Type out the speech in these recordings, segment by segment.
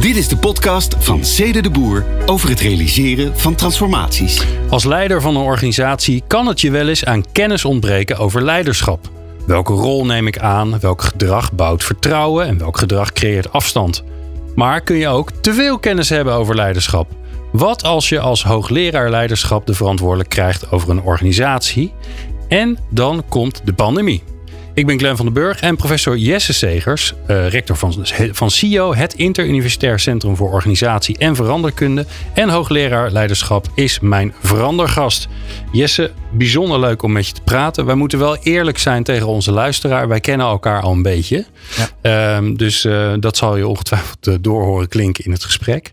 Dit is de podcast van Cede de Boer over het realiseren van transformaties. Als leider van een organisatie kan het je wel eens aan kennis ontbreken over leiderschap. Welke rol neem ik aan? Welk gedrag bouwt vertrouwen en welk gedrag creëert afstand? Maar kun je ook te veel kennis hebben over leiderschap? Wat als je als hoogleraar leiderschap de verantwoordelijk krijgt over een organisatie en dan komt de pandemie? Ik ben Glenn van den Burg en professor Jesse Segers, uh, rector van, van CIO, het Interuniversitair Centrum voor Organisatie en Veranderkunde en hoogleraar leiderschap, is mijn verandergast. Jesse, bijzonder leuk om met je te praten. Wij moeten wel eerlijk zijn tegen onze luisteraar. Wij kennen elkaar al een beetje. Ja. Ehm, dus uh, dat zal je ongetwijfeld uh, doorhoren klinken in het gesprek.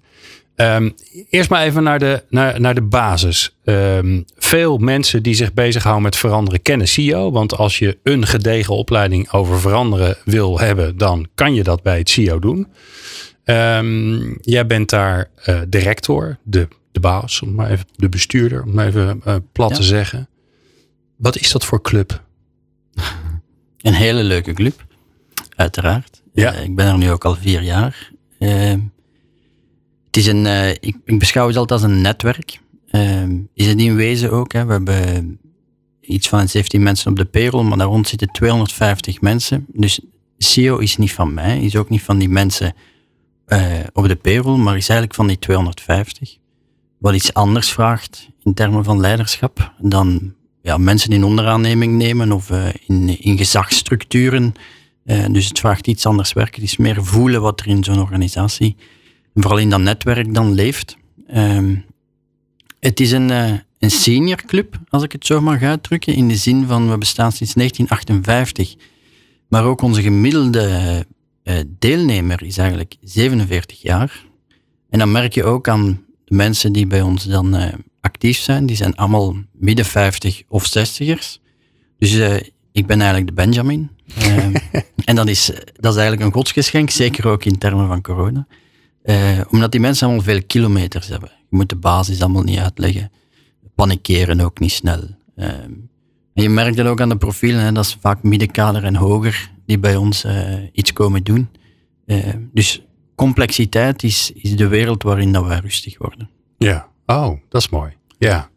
Um, eerst maar even naar de, naar, naar de basis. Um, veel mensen die zich bezighouden met veranderen kennen CEO. Want als je een gedegen opleiding over veranderen wil hebben, dan kan je dat bij het CEO doen. Um, jij bent daar uh, director, de, de baas, om maar even, de bestuurder, om maar even uh, plat ja. te zeggen. Wat is dat voor club? Een hele leuke club, uiteraard. Ja. Uh, ik ben er nu ook al vier jaar. Het is een, uh, ik, beschouw het altijd als een netwerk. Uh, is het in wezen ook. Hè. We hebben iets van 17 mensen op de payroll, maar daar rond zitten 250 mensen. Dus CEO is niet van mij, is ook niet van die mensen uh, op de payroll, maar is eigenlijk van die 250. Wat iets anders vraagt in termen van leiderschap dan ja, mensen in onderaanneming nemen of uh, in, in gezagsstructuren. dus het vraagt iets anders werken. Het is meer voelen wat er in zo'n organisatie vooral in dat netwerk dan leeft. Um, het is een, uh, een senior club, als ik het zo mag uitdrukken, in de zin van we bestaan sinds 1958. Maar ook onze gemiddelde uh, deelnemer is eigenlijk 47 jaar. En dan merk je ook aan de mensen die bij ons dan uh, actief zijn, die zijn allemaal midden 50 of 60ers. Dus ik ben eigenlijk de Benjamin. Ehm, en dat is, dat is eigenlijk een godsgeschenk, zeker ook in termen van corona. Uh, omdat die mensen allemaal veel kilometers hebben. Je moet de basis allemaal niet uitleggen. Panikeren ook niet snel. Uh, en je merkt het ook aan de profielen, hè, dat is vaak middenkader en hoger die bij ons uh, iets komen doen. dus complexiteit is, is de wereld waarin dat wij rustig worden. Ja, oh, dat is mooi. Ja.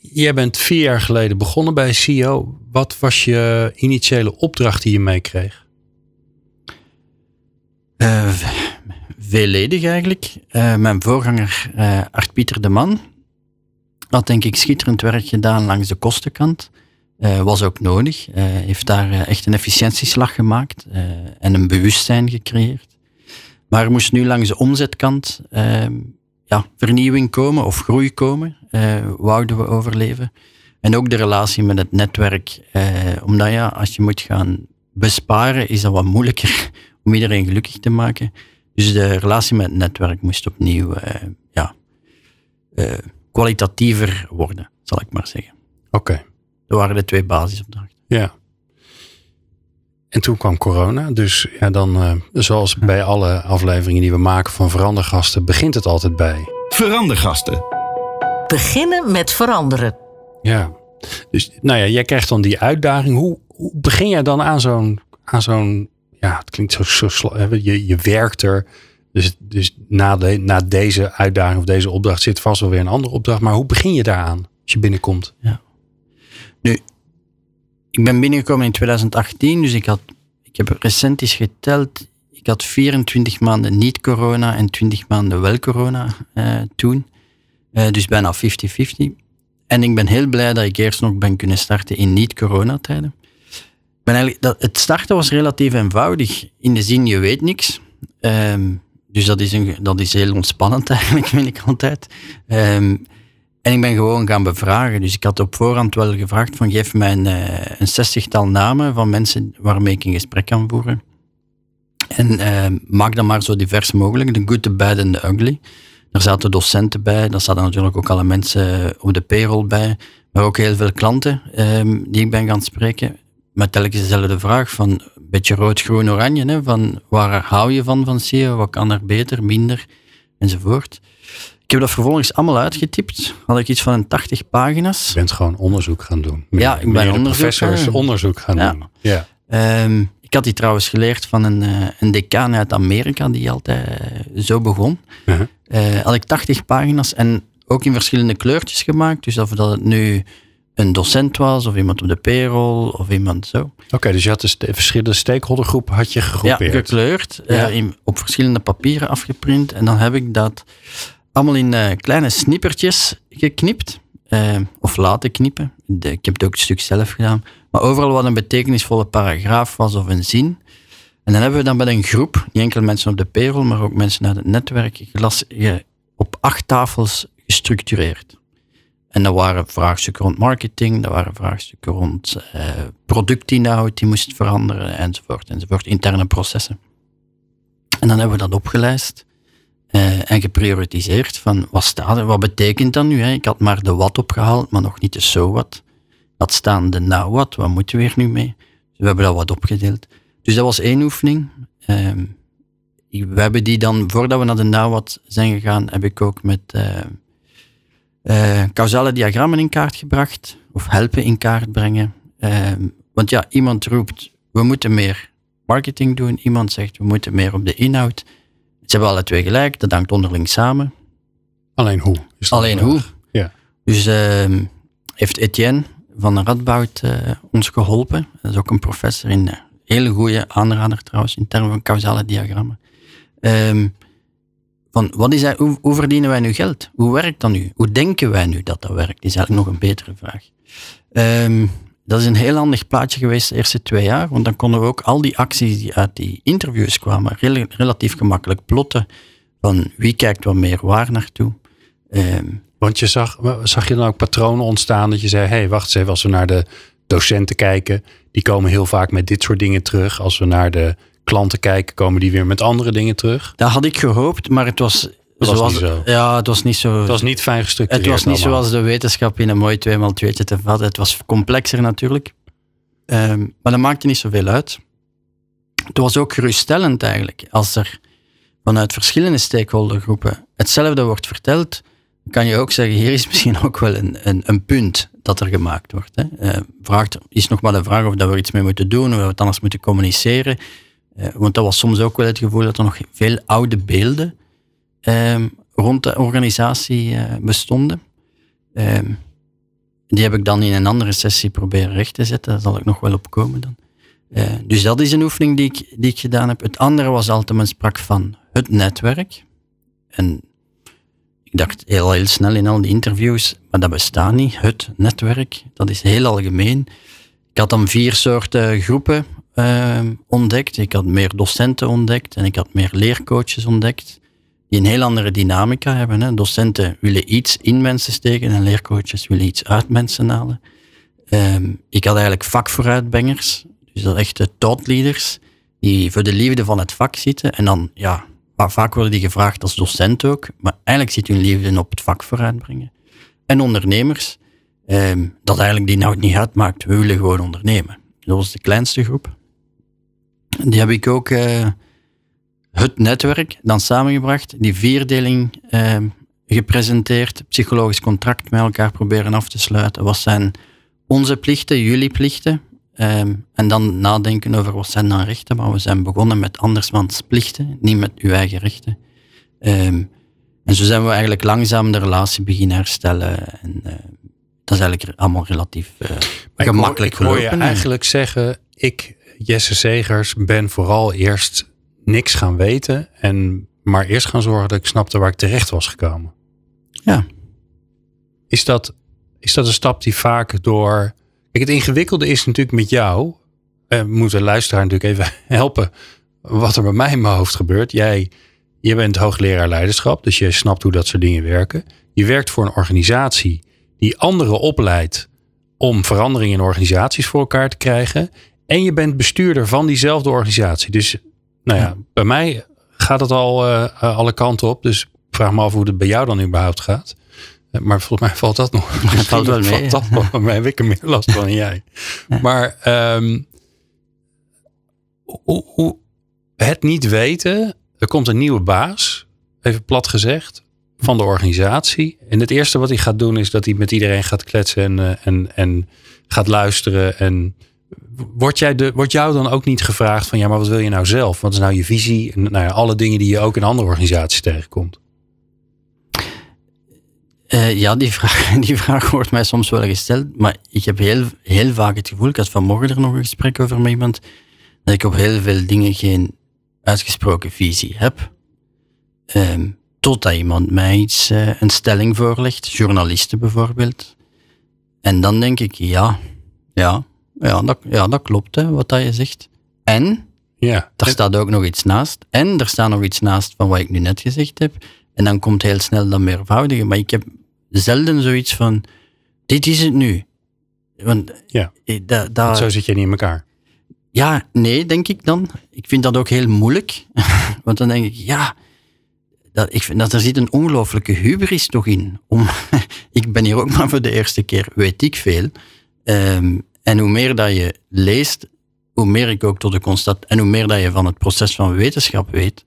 Jij bent vier jaar geleden begonnen bij CEO. Wat was je initiële opdracht die je meekreeg? Veelledig eigenlijk. Uh, mijn voorganger uh, Art Pieter de Man had denk ik schitterend werk gedaan langs de kostenkant. Uh, was ook nodig. heeft daar echt een efficiëntieslag gemaakt en een bewustzijn gecreëerd. Maar er moest nu langs de omzetkant ehm, ja, vernieuwing komen of groei komen. wouden we overleven. En ook de relatie met het netwerk. omdat ja, als je moet gaan besparen, is dat wat moeilijker om iedereen gelukkig te maken. Dus de relatie met het netwerk moest opnieuw uh, ja, uh, kwalitatiever worden, zal ik maar zeggen. Oké. Okay. Dat waren de twee basisopdrachten. Ja. En toen kwam corona. Dus ja, dan, uh, zoals bij alle afleveringen die we maken van Verandergasten, begint het altijd bij. Verandergasten. Beginnen met veranderen. Ja. Dus nou ja, jij krijgt dan die uitdaging. Hoe, hoe begin jij dan aan zo'n aan zo'n ja, het klinkt zo, zo je, je werkt er. Dus, dus na, na deze uitdaging of deze opdracht zit vast wel weer een andere opdracht. Maar hoe begin je daaraan als je binnenkomt? Ja. Nu, ik ben binnengekomen in 2018, dus ik, had, ik heb recent eens geteld. Ik had 24 maanden niet corona en 20 maanden wel corona uh, toen. Uh, dus bijna 50-50. En ik ben heel blij dat ik eerst nog ben kunnen starten in niet-coronatijden dat, het starten was relatief eenvoudig. In de zin, je weet niks. Um, dus dat is, een, dat is heel ontspannend eigenlijk, vind ik altijd. Um, en ik ben gewoon gaan bevragen. Dus ik had op voorhand wel gevraagd van geef mij een, uh, een zestigtal namen van mensen waarmee ik een gesprek kan voeren. En uh, maak dat maar zo divers mogelijk. De good, the bad en de ugly. Er zaten docenten bij, daar zaten natuurlijk ook alle mensen op de payroll bij, maar ook heel veel klanten ehm, die ik ben gaan spreken. Met telkens dezelfde vraag van een beetje rood, groen, oranje. Hè, van waar hou je van van SEO? Wat kan er beter, minder, enzovoort. Ik heb dat vervolgens allemaal uitgetypt. Had ik iets van een 80 pagina's. Je bent gewoon onderzoek gaan doen. ja, ik ben onderzoek professors gaan onderzoek gaan doen. Ja. Ehm, ik had die trouwens geleerd van een, uh, een decaan uit Amerika die altijd uh, zo begon. Uh -huh. had ik 80 pagina's en ook in verschillende kleurtjes gemaakt. Dus of dat het nu een docent was, of iemand op de payroll, of iemand zo. Oké, dus je had de verschillende stakeholdergroepen had je gegroepeerd. Ja, gekleurd, ja. in, op verschillende papieren afgeprint. En dan heb ik dat allemaal in uh, kleine snippertjes geknipt. Uh, of laten knippen. De, ik heb het ook een stuk zelf gedaan. Maar overal wat een betekenisvolle paragraaf was of een zin. En dan hebben we dan met een groep, niet enkel mensen op de payroll, maar ook mensen uit het netwerk, glas, op acht tafels gestructureerd. En dat waren vraagstukken rond marketing, dat waren vraagstukken rond uh, productinhoud die moest veranderen, enzovoort, enzovoort, interne processen. En dan hebben we dat opgelijst. Uh, en geprioritiseerd van wat staat er, wat betekent dat nu? Hè? Ik had maar de wat opgehaald, maar nog niet de so wat. Dat staan de nou wat, wat moeten we hier nu mee? Dus we hebben dat wat opgedeeld. Dus dat was één oefening. Uh, we hebben die dan, voordat we naar de nou wat zijn gegaan, heb ik ook met uh, causale diagrammen in kaart gebracht, of helpen in kaart brengen. want ja, iemand roept, we moeten meer marketing doen. Iemand zegt, we moeten meer op de inhoud. Ze hebben alle twee gelijk, dat hangt onderling samen. Alleen hoe? Alleen hoe. Ja. Dus uh, heeft Etienne van de Radboud uh, ons geholpen. Dat is ook een professor in, uh, hele goede aanrader trouwens, in termen van causale diagrammen. Um, van wat is hij, hoe, verdienen wij nu geld? Hoe werkt dat nu? Hoe denken wij nu dat dat werkt? is eigenlijk nog een betere vraag. Um, dat is een heel handig plaatje geweest de eerste twee jaar, want dan konden we ook al die acties die uit die interviews kwamen rel relatief gemakkelijk plotten van wie kijkt wat meer waar naartoe. Um, want je zag, zag je dan ook patronen ontstaan dat je zei, hé hey, wacht eens even, als we naar de docenten kijken, die komen heel vaak met dit soort dingen terug. Als we naar de klanten kijken, komen die weer met andere dingen terug. Dat had ik gehoopt, maar het was was niet zo. Ja, het was niet zo. Het was niet fijn gestructureerd. Het was niet allemaal. zoals de wetenschap in een mooi 2x2'tje te vatten. Het was complexer natuurlijk. Um, maar dat maakte niet zoveel uit. Het was ook geruststellend eigenlijk. Als er vanuit verschillende stakeholdergroepen hetzelfde wordt verteld, kan je ook zeggen, hier is misschien ook wel een, een, een punt dat er gemaakt wordt. Hè. Uh, vraagt, is nog maar de vraag of dat we iets mee moeten doen, of we het anders moeten communiceren. Uh, want dat was soms ook wel het gevoel dat er nog veel oude beelden um, rond de organisatie uh, bestonden. Um, die heb ik dan in een andere sessie proberen recht te zetten. Daar zal ik nog wel op komen dan. Uh, dus dat is een oefening die ik, die ik gedaan heb. Het andere was altijd, men sprak van het netwerk. En ik dacht heel, heel snel in al die interviews, maar dat bestaat niet, het netwerk. Dat is heel algemeen. Ik had dan vier soorten groepen uh, ontdekt. Ik had meer docenten ontdekt en ik had meer leercoaches ontdekt die een heel andere dynamica hebben. Hè. Docenten willen iets in mensen steken en leercoaches willen iets uit mensen halen. Um, ik had eigenlijk vakvooruitbengers, dus dat echte thoughtleaders, die voor de liefde van het vak zitten. En dan, ja, vaak worden die gevraagd als docent ook, maar eigenlijk zit hun liefde op het vak vooruitbrengen. En ondernemers, um, dat eigenlijk die nou het niet uitmaakt, we willen gewoon ondernemen. Dat was de kleinste groep. Die heb ik ook... Uh, het netwerk dan samengebracht, die vierdeling eh, gepresenteerd, psychologisch contract met elkaar proberen af te sluiten. Wat zijn onze plichten, jullie plichten? Um, en dan nadenken over wat zijn dan rechten. Maar we zijn begonnen met andersmans plichten, niet met uw eigen rechten. Um, en zo zijn we eigenlijk langzaam de relatie beginnen herstellen. En uh, dat is eigenlijk allemaal relatief uh, gemakkelijk ik hoor, ik hoor je eigenlijk zeggen, ik, Jesse Zegers, ben vooral eerst niks gaan weten en maar eerst gaan zorgen dat ik snapte waar ik terecht was gekomen. Ja. Is dat, is dat een stap die vaak door. Kijk, het ingewikkelde is natuurlijk met jou. Eh, we moeten de luisteraar natuurlijk even helpen wat er bij mij in mijn hoofd gebeurt. Jij, je bent hoogleraar leiderschap, dus je snapt hoe dat soort dingen werken. Je werkt voor een organisatie die anderen opleidt om veranderingen in organisaties voor elkaar te krijgen. En je bent bestuurder van diezelfde organisatie. Dus nou ja, bij mij gaat het al uh, alle kanten op. Dus vraag me af hoe het bij jou dan überhaupt gaat. Eh, Maar volgens mij valt dat nog. Het valt wel mee, Valt dat mee. Heb ik er meer last van dan jij. Maar ehm, hoe, hoe, het niet weten. Er komt een nieuwe baas. Even plat gezegd. Van de organisatie. En het eerste wat hij gaat doen is dat hij met iedereen gaat kletsen. En, en, en gaat luisteren. En wordt, jij de, wordt jou dan ook niet gevraagd van ja, maar wat wil je nou zelf? Wat is nou je visie? En nou alle dingen die je ook in andere organisaties tegenkomt. Eh, ja, die vraag, die vraag wordt mij soms wel gesteld. Maar ik heb heel, heel vaak het gevoel, ik had vanmorgen er nog een gesprek over met iemand, dat ik op heel veel dingen geen uitgesproken visie heb. Ehm, totdat iemand mij iets, eh, een stelling voorlegt, journalisten bijvoorbeeld. En dan denk ik, ja, ja, ja, dat, ja, dat klopt, hè, wat dat je zegt. En Ja, daar staat ook nog iets naast. En er staat nog iets naast van wat ik nu net gezegd heb. En dan komt heel snel dat meervoudige. Maar ik heb zelden zoiets van, dit is het nu. Want Ja. eh, da, da, zo zit je niet in elkaar. ja, nee, denk ik dan. Ik vind dat ook heel moeilijk. Want dan denk ik, ja, dat, ik vind dat er zit een ongelooflijke hubris toch in. Om, ik ben hier ook maar voor de eerste keer, weet ik veel. Ehm, en hoe meer dat je leest, hoe meer ik ook tot de constat... En hoe meer dat je van het proces van wetenschap weet,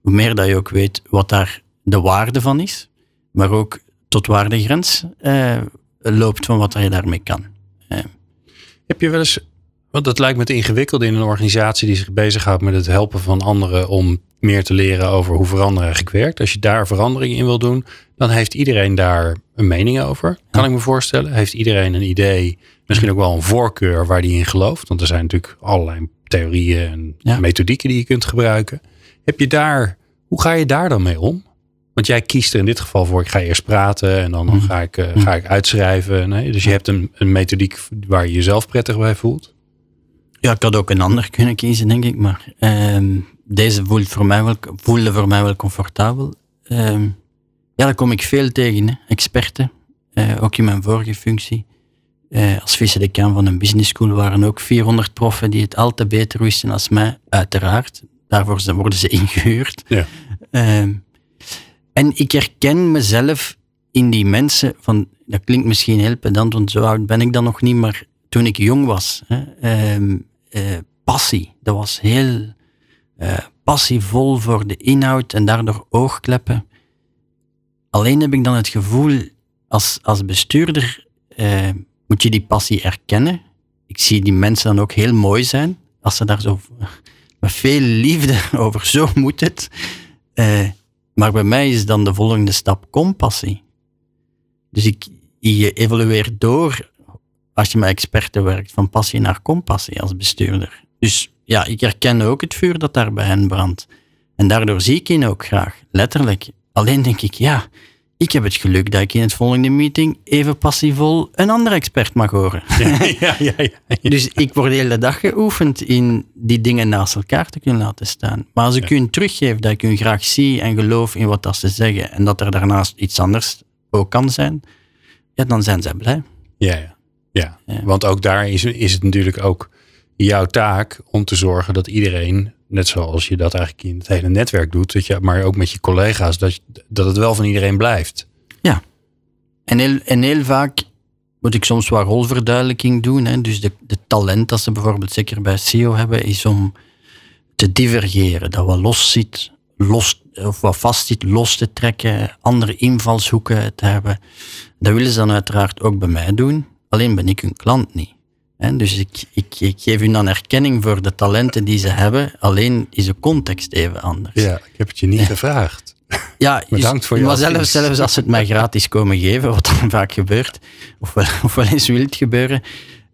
hoe meer dat je ook weet wat daar de waarde van is. Maar ook tot waar de grens eh, loopt van wat je daarmee kan. Heb je wel eens, want dat lijkt me te ingewikkeld in een organisatie die zich bezighoudt met het helpen van anderen om meer te leren over hoe veranderen eigenlijk werkt. Als je daar verandering in wil doen, dan heeft iedereen daar een mening over. Kan ik me voorstellen. Heeft iedereen een idee, misschien ook wel een voorkeur waar die in gelooft. Want er zijn natuurlijk allerlei theorieën en Ja. methodieken die je kunt gebruiken. Heb je daar, hoe ga je daar dan mee om? Want jij kiest er in dit geval voor, ik ga eerst praten en dan, dan ga, ik, eh, ga ik uitschrijven. Nee? Dus je hebt een, een methodiek waar je jezelf prettig bij voelt. Ja, ik had ook een ander kunnen kiezen, denk ik. Maar ehm, deze voelt voor mij wel, voelde voor mij wel comfortabel. Ehm, ja, daar kom ik veel tegen. Hè. Experten, eh, ook in mijn vorige functie. Eh, als vice-decaan van een business school waren ook 400 proffen die het al te beter wisten als mij, uiteraard. Daarvoor worden ze ingehuurd. Ja. Ehm, en ik herken mezelf in die mensen van, dat klinkt misschien heel pedant, want zo oud ben ik dan nog niet, maar toen ik jong was, hè, ehm, eh, passie, dat was heel eh, passievol voor de inhoud en daardoor oogkleppen. Alleen heb ik dan het gevoel, als, als bestuurder eh, moet je die passie erkennen. Ik zie die mensen dan ook heel mooi zijn, als ze daar zo met veel liefde over, zo moet het. Eh, maar bij mij is dan de volgende stap compassie. Dus ik, je evolueert door als je met experten werkt, van passie naar compassie als bestuurder. Dus ja, ik herken ook het vuur dat daar bij hen brandt. En daardoor zie ik hen ook graag, letterlijk. Alleen denk ik, ja, ik heb het geluk dat ik in het volgende meeting even passievol een andere expert mag horen. ja, ja, ja, ja. Dus ik word de hele dag geoefend in die dingen naast elkaar te kunnen laten staan. Maar als ik hun teruggeef dat ik hun graag zie en geloof in wat dat ze zeggen en dat er daarnaast iets anders ook kan zijn, ja, dan zijn zij blij. Ja, ja. ja. Ja. want ook daar is, is het natuurlijk ook jouw taak om te zorgen dat iedereen, net zoals je dat eigenlijk in het hele netwerk doet, dat je, maar ook met je collega's, dat, dat het wel van iedereen blijft. En heel, en heel vaak moet ik soms wat rolverduidelijking doen. Hè. Dus de, de talent dat ze bijvoorbeeld zeker bij SEO hebben, is om te divergeren. Dat wat los zit, los, of wat vast zit, los te trekken, andere invalshoeken te hebben. Dat willen ze dan uiteraard ook bij mij doen. Alleen ben ik hun klant niet. Dus ik, ik, ik geef hun dan erkenning voor de talenten die ze hebben. Alleen is de context even anders. Ja, ik heb het je niet gevraagd. Ja, Bedankt voor je Maar zelfs, zelfs als ze het mij gratis komen geven, wat dan vaak gebeurt, of wel, of wel eens wil het gebeuren,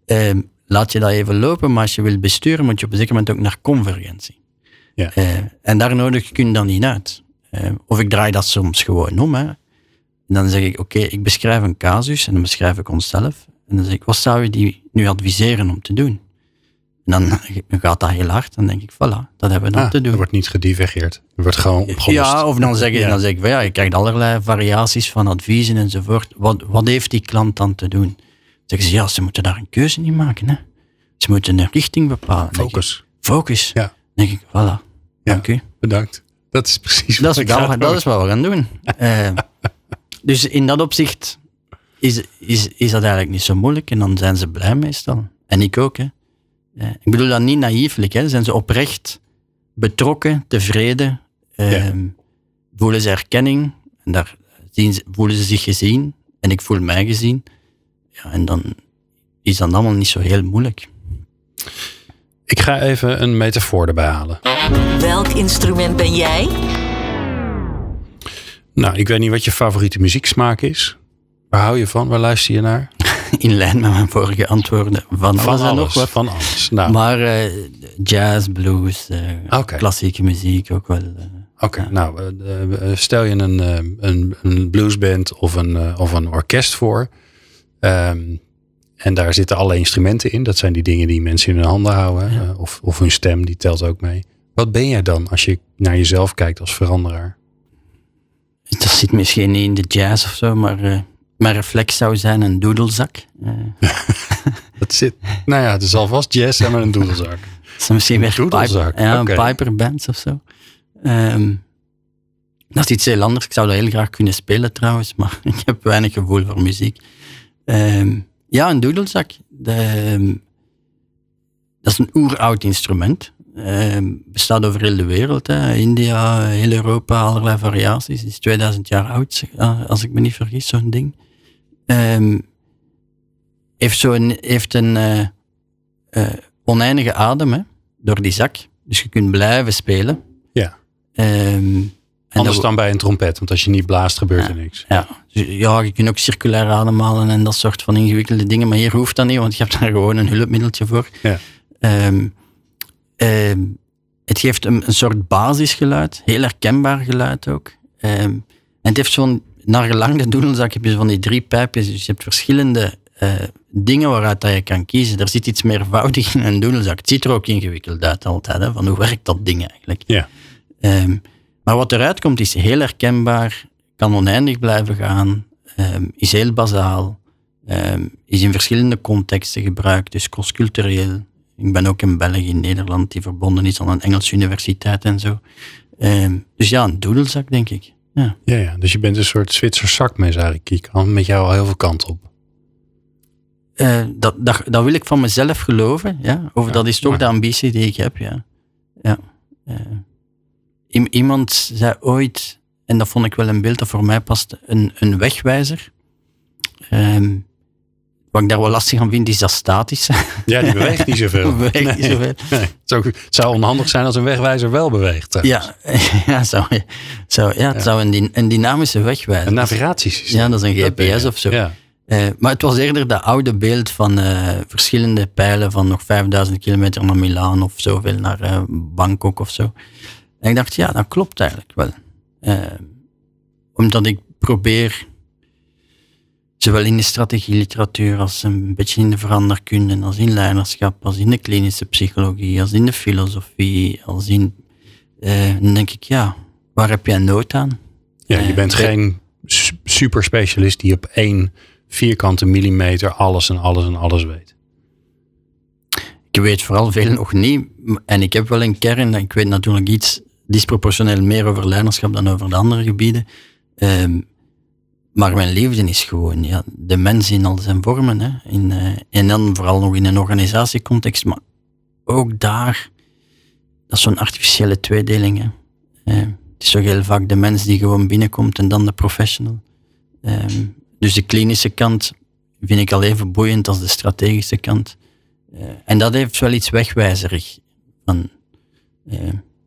ehm, laat je dat even lopen. Maar als je wil besturen, moet je op een zeker moment ook naar convergentie. Ja. Eh, en daar nodig je je dan niet uit. Eh, of ik draai dat soms gewoon om. Hè. En dan zeg ik, oké, ik beschrijf een casus en dan beschrijf ik onszelf. En dan zeg ik, wat zou je die nu adviseren om te doen? En dan gaat dat heel hard. Dan denk ik, voilà, dat hebben we dan Ah, te doen. er wordt niet gedivergeerd. Er wordt gewoon opgelost. Ja, of dan zeg, je, Ja. dan zeg ik, van, ja, je krijgt allerlei variaties van adviezen enzovoort. Wat, wat heeft die klant dan te doen? Dan zeggen ze, ja, ze moeten daar een keuze in maken. Hè. Ze moeten een richting bepalen. Ik, Focus. Focus. Ja. Dan denk ik, voilà, dank u. Bedankt. Dat is precies dat wat is, ik dat, dat is wat we gaan doen. Eh, dus in dat opzicht is, is, is dat eigenlijk niet zo moeilijk. En dan zijn ze blij meestal. En ik ook. Hè. Eh, ik bedoel dat niet naïeflijk. Hè. Zijn ze oprecht betrokken, tevreden. eh, Voelen ze erkenning. En daar zien ze, voelen ze zich gezien. En ik voel mij gezien. Ja, en dan is dat allemaal niet zo heel moeilijk. Ik ga even een metafoor erbij halen. Welk instrument ben jij? Nou, ik weet niet wat je favoriete muzieksmaak is. Waar hou je van? Waar luister je naar? In lijn met mijn vorige antwoorden. Van, Van alles nog wat. Van alles. Nou, Maar eh, jazz, blues, eh, klassieke muziek ook wel. eh. Oké, nou, stel je een, een, een bluesband of een, of een orkest voor. Ehm, en daar zitten alle instrumenten in. Dat zijn die dingen die mensen in hun handen houden. Ja. of, of hun stem, die telt ook mee. Wat ben jij dan als je naar jezelf kijkt als veranderaar? Dat zit misschien niet in de jazz of zo, maar mijn reflex zou zijn een doedelzak. Eh, Dat zit, nou ja, het is alvast jazz en met een doedelzak. dat is misschien weer doedelzak, Piper, ja, een Piperband of zo. Ehm, dat is iets heel anders. Ik zou dat heel graag kunnen spelen trouwens, maar ik heb weinig gevoel voor muziek. Ehm, ja, een doedelzak. De, ehm, dat is een oeroud instrument. Bestaat over heel de wereld. Hè. India, heel Europa, allerlei variaties. Het is 2000 jaar oud, eh, als ik me niet vergis, zo'n ding. Ehm, heeft, zo een, heeft een eh, eh, oneindige adem hè, door die zak. Dus je kunt blijven spelen. Ja. Ehm, en Anders dan bij een trompet, want als je niet blaast, gebeurt er niks. ja, dus ja, je kunt ook circulair ademhalen en dat soort van ingewikkelde dingen, maar hier hoeft dat niet, want je hebt daar gewoon een hulpmiddeltje voor. Ja. Ehm, het geeft een, een soort basisgeluid, heel herkenbaar geluid ook. En het heeft zo'n, naar gelang de doedelzak heb je van die drie pijpjes, dus je hebt verschillende eh, dingen waaruit dat je kan kiezen. Er zit iets meervoudig in een doedelzak. Het ziet er ook ingewikkeld uit altijd, hè, van hoe werkt dat ding eigenlijk. Ja. Ehm, maar wat eruit komt is heel herkenbaar, kan oneindig blijven gaan, ehm, is heel bazaal, ehm, is in verschillende contexten gebruikt, dus crosscultureel. Ik ben ook in België, in Nederland, die verbonden is aan een Engelse universiteit en zo. Dus ja, een doedelzak, denk ik. Ja. Ja, ja, dus je bent een soort Zwitser zakmes eigenlijk. Je kan met jou al heel veel kanten op. Eh, dat, dat, dat wil ik van mezelf geloven. Ja? Of Ja, dat is toch maar- de ambitie die ik heb. Ja. Ja. Eh, iemand zei ooit, en dat vond ik wel een beeld dat voor mij past, een, een wegwijzer. Ehm, wat ik daar wel lastig aan vind, is dat statisch. Ja, die beweegt niet zoveel. Beweegt niet zoveel. Nee. Het, zou, het zou onhandig zijn als een wegwijzer wel beweegt. trouwens. ja, ja, zou, zou, ja, het Ja. zou een, een dynamische wegwijzer Een navigatiesysteem. Ja, dat is een. GPS of zo. Ja. Eh, maar het was eerder dat oude beeld van eh, verschillende pijlen van nog 5000 kilometer naar Milaan of zoveel naar eh, Bangkok of zo. En ik dacht, ja, dat klopt eigenlijk wel. Omdat ik probeer, zowel in de strategieliteratuur als een beetje in de veranderkunde, als in leiderschap, als in de klinische psychologie, als in de filosofie, als in... eh, dan denk ik, ja, waar heb jij nood aan? Ja, je Eh, bent geen su- superspecialist die op één vierkante millimeter alles en alles en alles weet. Ik weet vooral veel nog niet. En ik heb wel een kern. Ik weet natuurlijk iets disproportioneel meer over leiderschap dan over de andere gebieden. Ehm, maar mijn liefde is gewoon ja, de mens in al zijn vormen. Hè. In, eh, en dan vooral nog in een organisatiecontext. Maar ook daar, dat is zo'n artificiële tweedeling. Hè. Eh, het is toch heel vaak de mens die gewoon binnenkomt en dan de professional. Ehm, dus de klinische kant vind ik al even boeiend als de strategische kant. Eh, en dat heeft wel iets wegwijzerig. Van,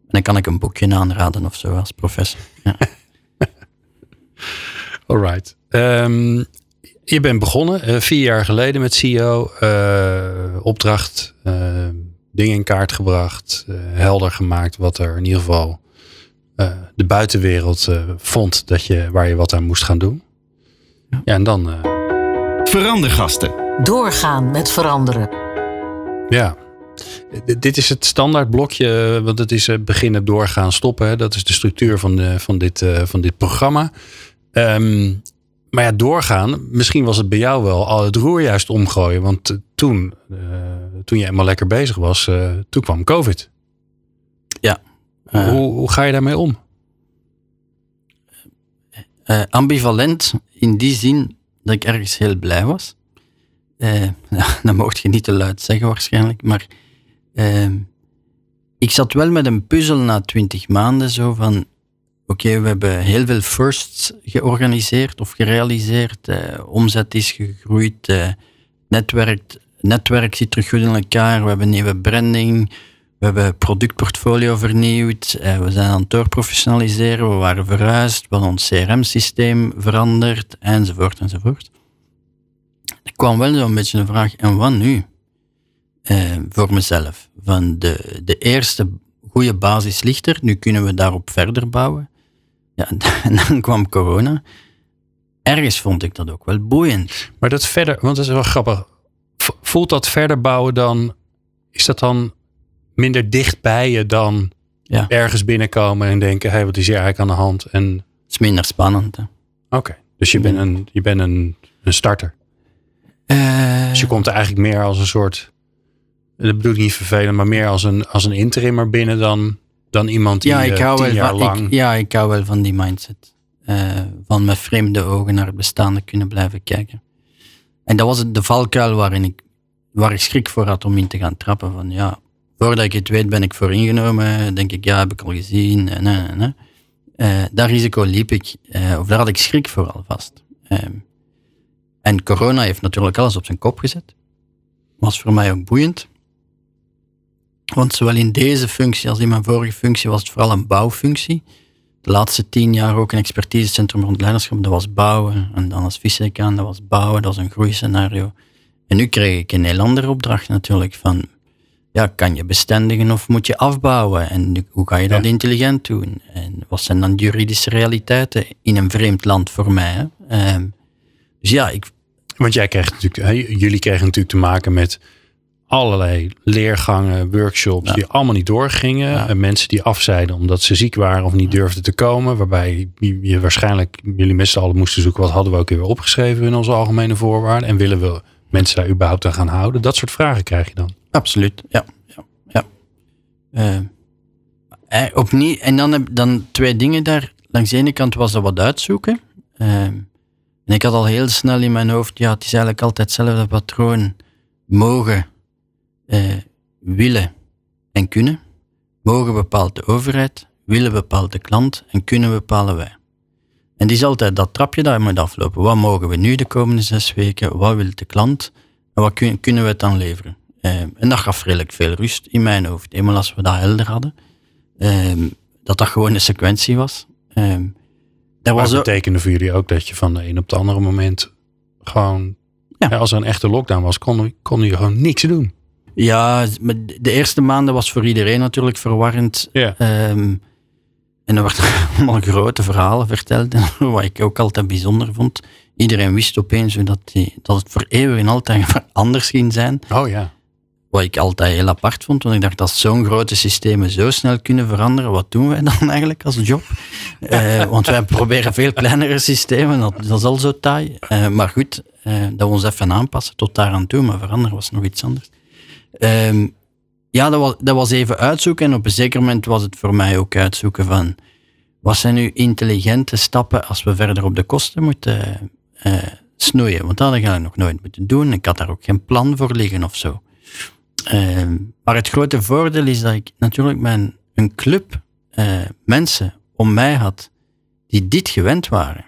dan kan ik een boekje aanraden of zo als professor. Ja. Alright. Ehm, je bent begonnen eh, vier jaar geleden met CEO. eh, opdracht, eh, dingen in kaart gebracht. eh, helder gemaakt wat er in ieder geval eh, de buitenwereld eh, vond dat je, waar je wat aan moest gaan doen. Ja, en dan, eh, Verandergasten. Doorgaan met veranderen. ja. D- Dit is het standaard blokje, want het is eh, beginnen, doorgaan, stoppen. Hè. Dat is de structuur van, de, van, dit, eh, van dit programma. Ehm, maar ja, doorgaan, misschien was het bij jou wel al het roer juist omgooien. Want eh, toen, eh, toen je eenmaal lekker bezig was, eh, toen kwam COVID. Eh, hoe, hoe ga je daarmee om? Ambivalent in die zin dat ik ergens heel blij was. Uh, dat mocht je niet te luid zeggen waarschijnlijk, maar uh, ik zat wel met een puzzel na twintig maanden zo van oké, we hebben heel veel firsts georganiseerd of gerealiseerd. Uh, omzet is gegroeid, netwerk, netwerk zit terug goed in elkaar, we hebben nieuwe branding, we hebben productportfolio vernieuwd, we zijn aan het doorprofessionaliseren, we waren verhuisd, we ons CRM-systeem veranderd, enzovoort, enzovoort. Er kwam wel zo'n beetje een vraag, en wat nu? Eh, voor mezelf. Van de, de eerste goede basis ligt er, nu kunnen we daarop verder bouwen. Ja, en dan kwam corona. Ergens vond ik dat ook wel boeiend. Maar dat verder, want dat is wel grappig. Voelt dat verder bouwen dan, is dat dan minder dicht bij je dan ja. ergens binnenkomen en denken, hé, hey, wat is hier eigenlijk aan de hand? En... Het is minder spannend. Oké, dus je bent een, je bent een, een starter. Uh, dus je komt er eigenlijk meer als een soort, dat bedoel ik niet vervelend, maar meer als een, als een interimmer binnen dan, dan iemand die ja, ik hou tien jaar van, lang... Ik, ja, ik hou wel van die mindset. Uh, van met vreemde ogen naar het bestaande kunnen blijven kijken. En dat was de valkuil waarin ik, waar ik schrik voor had om in te gaan trappen. Van ja, voordat ik het weet ben ik voor ingenomen. Denk ik, ja, heb ik al gezien. Nee, nee, nee. Uh, dat risico liep ik, of daar had ik schrik voor alvast. Ehm, en corona heeft natuurlijk alles op zijn kop gezet. Was voor mij ook boeiend. Want zowel in deze functie als in mijn vorige functie was het vooral een bouwfunctie. De laatste tien jaar ook een expertisecentrum rond leiderschap. Dat was bouwen. En dan als vice-decaan, dat was bouwen. Dat was een groeiscenario. En nu kreeg ik een heel andere opdracht natuurlijk. Van, ja, kan je bestendigen of moet je afbouwen? En hoe ga je dat intelligent doen? En wat zijn dan juridische realiteiten in een vreemd land voor mij? Um, dus ja, ik... Want jij kreeg natuurlijk, jullie kregen natuurlijk te maken met allerlei leergangen, workshops die allemaal niet doorgingen. En mensen die afzeiden omdat ze ziek waren of niet durfden te komen. Waarbij je waarschijnlijk, jullie met z'n allen moesten zoeken, wat hadden we ook weer opgeschreven in onze algemene voorwaarden. En willen we mensen daar überhaupt aan gaan houden? Dat soort vragen krijg je dan. Absoluut, ja. ja, ja. Uh, eh, opnieuw, en dan heb dan twee dingen daar. Langs de ene kant was dat wat uitzoeken. Uh, en ik had al heel snel in mijn hoofd, ja, het is eigenlijk altijd hetzelfde patroon. Mogen, eh, willen en kunnen. Mogen bepaalt de overheid, willen bepaalt de klant en kunnen bepalen wij. En die is altijd dat trapje daar moet aflopen. Wat mogen we nu de komende zes weken? Wat wil de klant? En wat kun, kunnen we het dan leveren? Eh, en dat gaf redelijk veel rust in mijn hoofd. Eenmaal als we dat helder hadden. Eh, dat dat gewoon een sequentie was. Eh, dat was betekende voor jullie ook dat je van de een op het andere moment gewoon, ja. als er een echte lockdown was, kon, kon je gewoon niks doen. Ja, de eerste maanden was voor iedereen natuurlijk verwarrend. Ja. Ehm, en er werden allemaal grote verhalen verteld, wat ik ook altijd bijzonder vond. Iedereen wist opeens dat, die, dat het voor eeuwig en altijd anders ging zijn. Oh ja. Wat ik altijd heel apart vond, want ik dacht, als zo'n grote systemen zo snel kunnen veranderen, wat doen wij dan eigenlijk als job? uh, want wij proberen veel kleinere systemen, dat, dat is al zo taai. Uh, maar goed, uh, dat we ons even aanpassen tot daar aan toe, maar veranderen was nog iets anders. Ehm, ja, dat was, dat was even uitzoeken en op een zeker moment was het voor mij ook uitzoeken van, wat zijn nu intelligente stappen als we verder op de kosten moeten snoeien? Want dat had ik nog nooit moeten doen. Ik had daar ook geen plan voor liggen of zo. Uh, maar het grote voordeel is dat ik natuurlijk mijn, een club uh, mensen om mij had die dit gewend waren.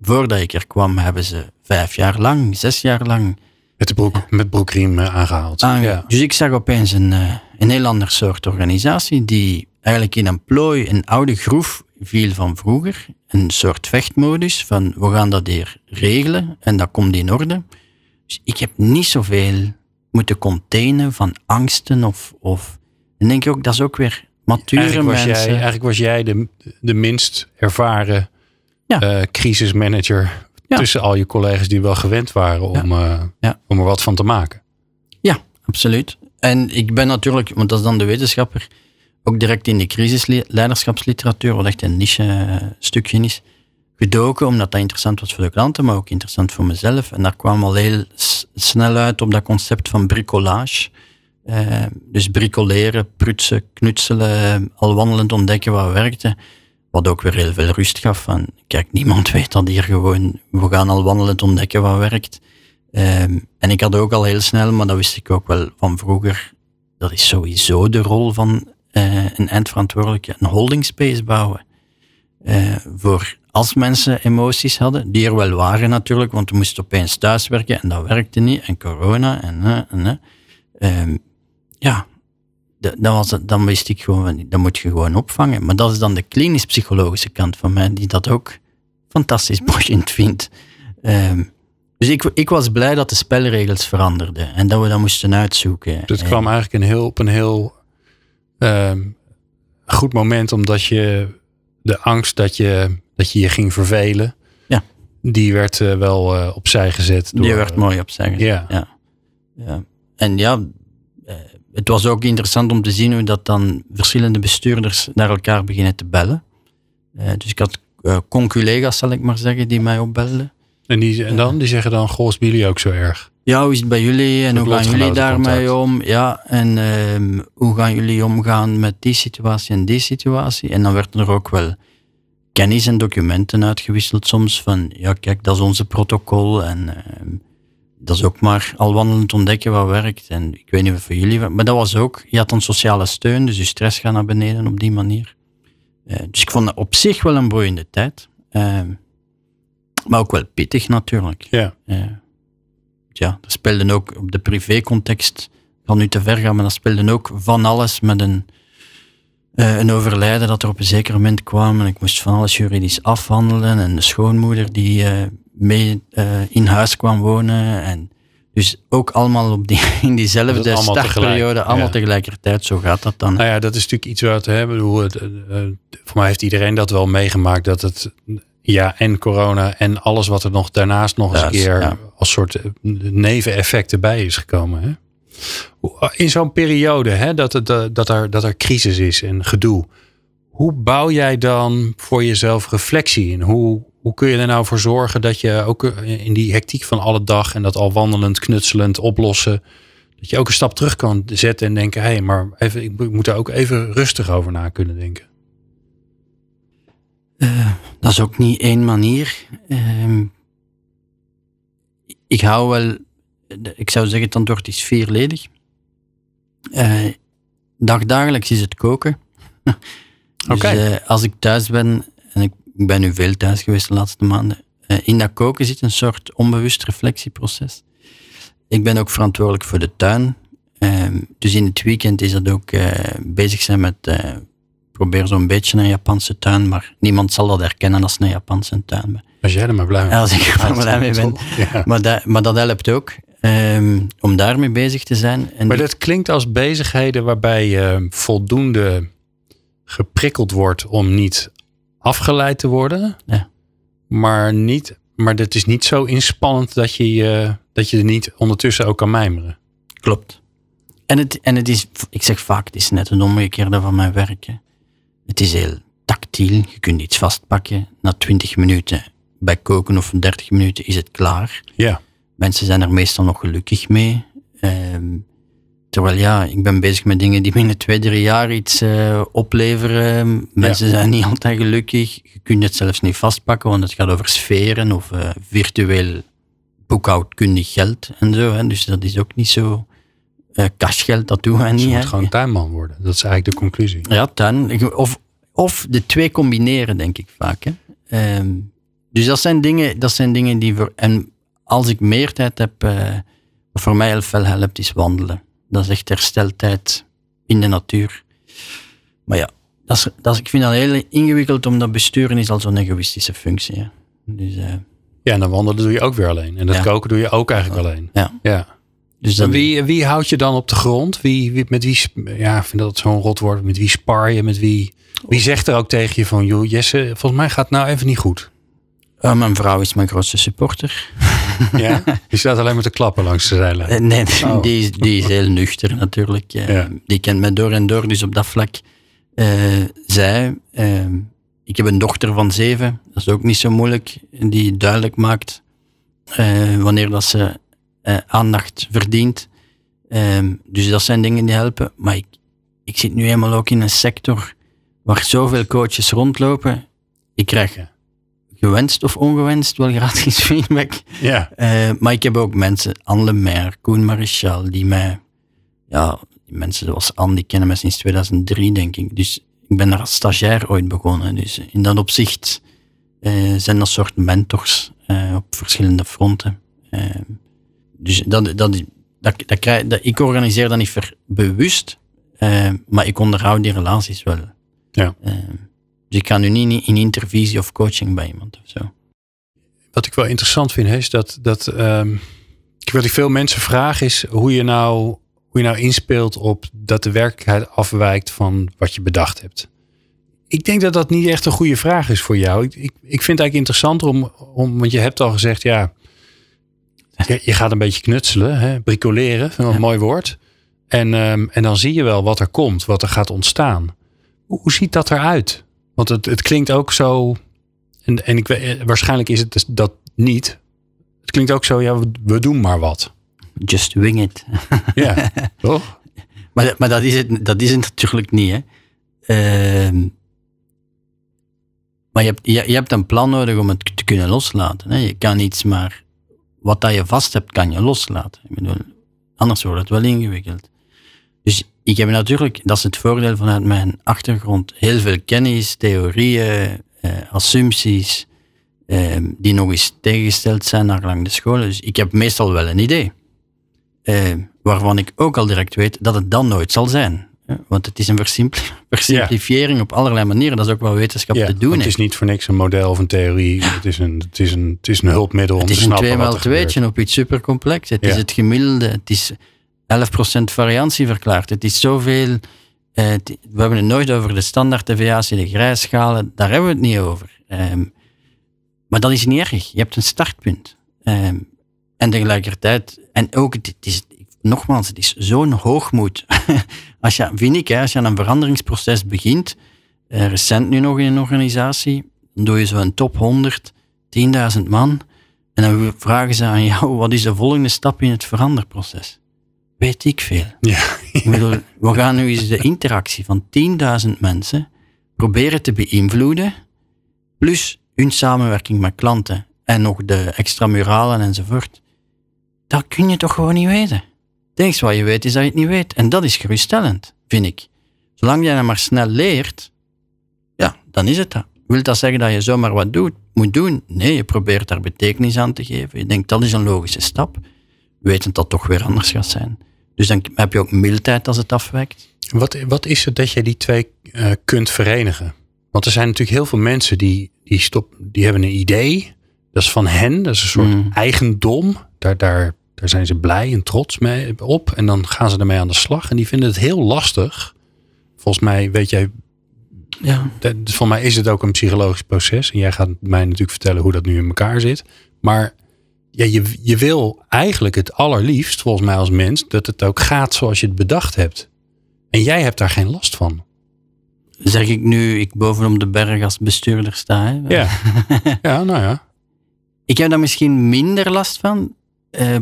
Voordat ik er kwam, hebben ze vijf jaar lang, zes jaar lang. Met, de broek, met broekriem eh, aangehaald. ja. Dus ik zag opeens een, een heel ander soort organisatie die eigenlijk in een plooi, een oude groef viel van vroeger. Een soort vechtmodus van we gaan dat hier regelen en dat komt in orde. Dus ik heb niet zoveel moeten containen van angsten of, of... En denk je ook, dat is ook weer mature eigenlijk was mensen. Jij, eigenlijk was jij de, de minst ervaren ja. uh, crisismanager tussen al je collega's die wel gewend waren om, uh, om er wat van te maken. Ja, absoluut. En ik ben natuurlijk, want dat is dan de wetenschapper, ook direct in de crisisleiderschapsliteratuur, wat echt een niche eh, stukje is, gedoken, omdat dat interessant was voor de klanten, maar ook interessant voor mezelf. En daar kwam al heel snel uit op dat concept van bricolage. Uh, dus bricoleren, prutsen, knutselen, al wandelend ontdekken wat werkte. Wat ook weer heel veel rust gaf. Van, kijk, niemand weet dat hier gewoon, we gaan al wandelend ontdekken wat werkt. Ehm, en ik had ook al heel snel, maar dat wist ik ook wel van vroeger, dat is sowieso de rol van uh, een eindverantwoordelijke, een holding space bouwen. Uh, voor als mensen emoties hadden, die er wel waren natuurlijk, want we moesten opeens thuiswerken en dat werkte niet, en corona en, en uh, ja, dan, was het, dan wist ik gewoon, dat moet je gewoon opvangen. Maar dat is dan de klinisch-psychologische kant van mij, die dat ook fantastisch boeiend vindt. Um, dus ik, ik was blij dat de spelregels veranderden en dat we dat moesten uitzoeken. Dus het kwam eigenlijk een heel, op een heel um, goed moment, omdat je de angst dat je dat je je ging vervelen, ja. die werd uh, wel uh, opzij gezet. Door, die werd mooi opzij gezet. Ja. ja. ja. En ja, het was ook interessant om te zien hoe dat dan verschillende bestuurders naar elkaar beginnen te bellen. dus ik had conculega's, zal ik maar zeggen, die mij opbelden. En, die, en dan? Die zeggen dan, goh, is bij jullie ook zo erg? Ja, hoe is het bij jullie en hoe gaan jullie daarmee om? Ja, en uh, hoe gaan jullie omgaan met die situatie en die situatie? En dan werd er ook wel kennis en documenten uitgewisseld soms van, ja kijk, dat is onze protocol en uh, dat is ook maar al wandelend ontdekken wat werkt. En ik weet niet of voor jullie, maar dat was ook, je had dan sociale steun, dus je stress gaat naar beneden op die manier. Uh, dus ik vond het op zich wel een boeiende tijd. Uh, maar ook wel pittig natuurlijk. Ja. ja, er speelden ook op de privécontext, van nu te ver gaan, maar er speelden ook van alles met een uh, een overlijden dat er op een zeker moment kwam en ik moest van alles juridisch afhandelen en de schoonmoeder die mee uh, in huis kwam wonen en dus ook allemaal op die, in diezelfde allemaal startperiode, tegelijk, allemaal tegelijkertijd, zo gaat dat dan. Nou ja, dat is natuurlijk iets wat, hè, bedoel, het, voor mij heeft iedereen dat wel meegemaakt, dat het, ja, en corona en alles wat er nog daarnaast nog eens een keer ja. als soort neveneffecten bij is gekomen. Hè? In zo'n periode hè, dat, het, eh, dat, er, dat er crisis is en gedoe. Hoe bouw jij dan voor jezelf reflectie in? Hoe, hoe kun je er nou voor zorgen dat je ook eh, in die hectiek van alle dag en dat al wandelend, knutselend oplossen, dat je ook een stap terug kan zetten en denken: hé, hey, maar even, ik moet daar ook even rustig over na kunnen denken? Uh, dat is ook niet één manier. Uh, ik hou wel ik zou zeggen, het antwoord is vierledig. Uh, dagdagelijks is het koken. dus als ik thuis ben, en ik, ben nu veel thuis geweest de laatste maanden, uh, in dat koken zit een soort onbewust reflectieproces. Ik ben ook verantwoordelijk voor de tuin. Ehm, dus in het weekend is dat ook bezig zijn met probeer zo'n beetje een Japanse tuin, maar niemand zal dat herkennen als een Japanse tuin. Als jij er maar blij mee bent. Als ik er maar blij mee ben. Ja. Maar, dat, maar dat helpt ook. Um, om daarmee bezig te zijn. En maar dat klinkt als bezigheden waarbij je voldoende geprikkeld wordt om niet afgeleid te worden. Ja. Maar, niet, maar dat is niet zo inspannend dat je, uh, dat je er niet ondertussen ook kan mijmeren. Klopt. En het, en het is, ik zeg vaak, het is net een omgekeerde van mijn werk. Het is heel tactiel. Je kunt iets vastpakken. Na 20 minuten bij koken of 30 minuten is het klaar. Ja. Mensen zijn er meestal nog gelukkig mee. Um, terwijl ja, ik ben bezig met dingen die binnen twee, drie jaar iets uh, opleveren. Mensen zijn niet altijd gelukkig. Je kunt het zelfs niet vastpakken, want het gaat over sferen of uh, virtueel boekhoudkundig geld en zo. Hè. Dus dat is ook niet zo uh, cashgeld, dat doen we niet. Je moet gewoon tuinman worden. Dat is eigenlijk de conclusie. Ja, tuin. Of, of de twee combineren, denk ik vaak. Hè. Um, dus dat zijn dingen, dat zijn dingen die voor. En als ik meer tijd heb, wat voor mij heel veel helpt, is wandelen. Dat is echt hersteltijd in de natuur. Maar ja, dat is, dat is, ik vind dat heel ingewikkeld, omdat besturen is al zo'n egoïstische functie. Hè. Dus, uh, ja, en dan wandelen doe je ook weer alleen. En dat koken doe je ook eigenlijk alleen. Ja. ja. Dus dan, wie, wie houdt je dan op de grond? Wie, wie met wie, ja, ik vind dat zo'n rot woord. Met wie spar je? Met wie, wie zegt er ook tegen je van, joh, Jesse, volgens mij gaat het nou even niet goed? Uh, mijn vrouw is mijn grootste supporter. Ja? Die staat alleen maar te klappen langs de zijlijn. Eh, nee, oh. die, is, die is heel nuchter natuurlijk. Ja. Die kent mij door en door, dus op dat vlak. Uh, zij, uh, ik heb een dochter van zeven, dat is ook niet zo moeilijk, die duidelijk maakt wanneer dat ze aandacht verdient. Ehm, dus dat zijn dingen die helpen. Maar ik, ik zit nu eenmaal ook in een sector waar zoveel coaches rondlopen. Ik krijg gewenst of ongewenst wel gratis feedback. Ja. Uh, maar ik heb ook mensen, Anne Lemaire, Koen Marichal, die mij, ja, die mensen zoals Anne, die kennen mij sinds 2003, denk ik. Dus ik ben daar als stagiair ooit begonnen. Dus in dat opzicht uh, zijn dat soort mentors uh, op verschillende fronten. dus dat, dat, dat, dat, krijg, dat, ik organiseer dat niet ver, bewust, maar ik onderhoud die relaties wel. Ja. Dus ik ga nu niet in intervisie of coaching bij iemand of zo. Wat ik wel interessant vind is dat, dat um, wat ik veel mensen vraag is hoe je, nou, hoe je nou inspeelt op dat de werkelijkheid afwijkt van wat je bedacht hebt. Ik denk dat dat niet echt een goede vraag is voor jou. Ik, ik, ik vind het eigenlijk interessanter om, om, want je hebt al gezegd, ja, je, je gaat een beetje knutselen, hè, bricoleren, een ja. mooi woord. En, um, en dan zie je wel wat er komt, wat er gaat ontstaan. Hoe, hoe ziet dat eruit? Want het, het klinkt ook zo. En, en ik, eh, waarschijnlijk is het dus dat niet. Het klinkt ook zo, ja, we, doen maar wat. Just wing it. Ja, toch? Maar, maar dat, is het, dat is het natuurlijk niet. Hè. Uh, maar je hebt, je, je, hebt een plan nodig om het te kunnen loslaten. Hè. Je kan iets maar. Wat dat je vast hebt, kan je loslaten. Ik bedoel, anders wordt het wel ingewikkeld. Dus ik heb natuurlijk, dat is het voordeel vanuit mijn achtergrond, heel veel kennis, theorieën, eh, assumpties, eh, die nog eens tegengesteld zijn naar lang de scholen. Dus ik heb meestal wel een idee. Eh, waarvan ik ook al direct weet dat het dan nooit zal zijn. Want het is een versimplifiering op allerlei manieren. Dat is ook wel wetenschap te doen. Het is niet voor niks een model of een theorie. Het is een, het is een, het is een hulpmiddel om te snappen Het is een 2 x op iets supercomplex. Het is het gemiddelde. Het is 11% variantie verklaard. Het is zoveel. Eh, we hebben het nooit over de standaarddeviatie, de grijsschalen, daar hebben we het niet over. Um, maar dat is niet erg. Je hebt een startpunt. Um, en tegelijkertijd, en ook, het, is, nogmaals, het is zo'n hoogmoed. als je, vind ik, als je aan een veranderingsproces begint, uh, recent nu nog in een organisatie, dan doe je zo'n top 100, 10.000 man, en dan vragen ze aan jou, wat is de volgende stap in het veranderproces? Weet ik veel. Ja. Ik bedoel, we gaan nu eens de interactie van 10.000 mensen proberen te beïnvloeden, plus hun samenwerking met klanten en nog de extramuralen enzovoort. Dat kun je toch gewoon niet weten. Het enige wat je weet is dat je het niet weet. En dat is geruststellend, vind ik. Zolang jij dat maar snel leert, ja, dan is het dat. Wil dat zeggen dat je zomaar wat doet, moet doen? Nee, je probeert daar betekenis aan te geven. Je denkt dat is een logische stap, wetend dat het toch weer anders gaat zijn. Dus dan heb je ook mildheid als het afwijkt. Wat, wat is het dat je die twee uh, kunt verenigen? Want er zijn natuurlijk heel veel mensen die, die, stop, die hebben een idee. Dat is van hen. Dat is een soort mm. eigendom. Daar, daar, daar zijn ze blij en trots mee op. En dan gaan ze ermee aan de slag. En die vinden het heel lastig. Volgens mij weet jij. Ja. voor mij is het ook een psychologisch proces. En jij gaat mij natuurlijk vertellen hoe dat nu in elkaar zit. Maar ja, je, je wil eigenlijk het allerliefst, volgens mij als mens, dat het ook gaat zoals je het bedacht hebt. En jij hebt daar geen last van. Zeg ik nu, ik bovenop de berg als bestuurder sta. Hè? Ja. ja, nou ja. Ik heb daar misschien minder last van. Uh,